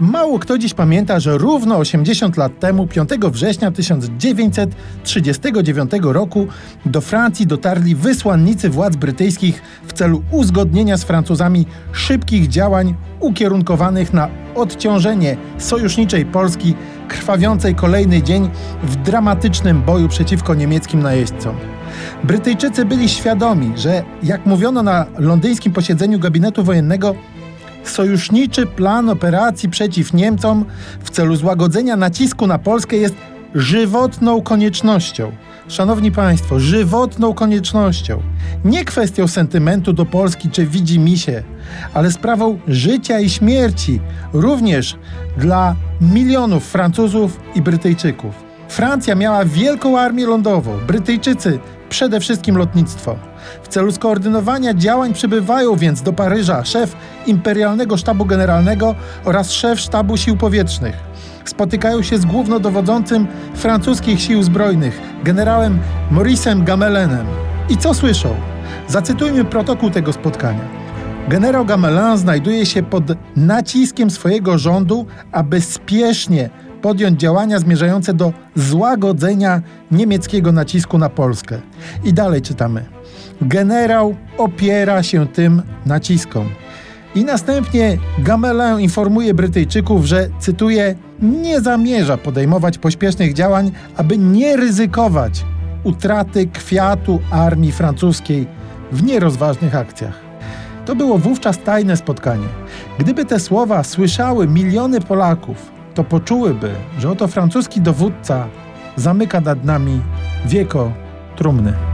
Mało kto dziś pamięta, że równo 80 lat temu, 5 września 1939 roku, do Francji dotarli wysłannicy władz brytyjskich w celu uzgodnienia z Francuzami szybkich działań ukierunkowanych na odciążenie sojuszniczej Polski, krwawiącej kolejny dzień w dramatycznym boju przeciwko niemieckim najeźdźcom. Brytyjczycy byli świadomi, że jak mówiono na londyńskim posiedzeniu gabinetu wojennego, sojuszniczy plan operacji przeciw Niemcom w celu złagodzenia nacisku na Polskę jest żywotną koniecznością. Szanowni Państwo, żywotną koniecznością. Nie kwestią sentymentu do Polski czy widzi mi się, ale sprawą życia i śmierci, również dla milionów Francuzów i Brytyjczyków. Francja miała wielką armię lądową, Brytyjczycy przede wszystkim lotnictwo. W celu skoordynowania działań przybywają więc do Paryża szef Imperialnego Sztabu Generalnego oraz szef Sztabu Sił Powietrznych. Spotykają się z głównodowodzącym francuskich sił zbrojnych, generałem Mauricem Gamelenem. I co słyszą? Zacytujmy protokół tego spotkania. Generał Gamelin znajduje się pod naciskiem swojego rządu, aby spiesznie podjąć działania zmierzające do złagodzenia niemieckiego nacisku na Polskę. I dalej czytamy. Generał opiera się tym naciskom. I następnie Gamelin informuje Brytyjczyków, że, cytuję, nie zamierza podejmować pośpiesznych działań, aby nie ryzykować utraty kwiatu armii francuskiej w nierozważnych akcjach. To było wówczas tajne spotkanie. Gdyby te słowa słyszały miliony Polaków, to poczułyby, że oto francuski dowódca zamyka nad nami wieko trumny.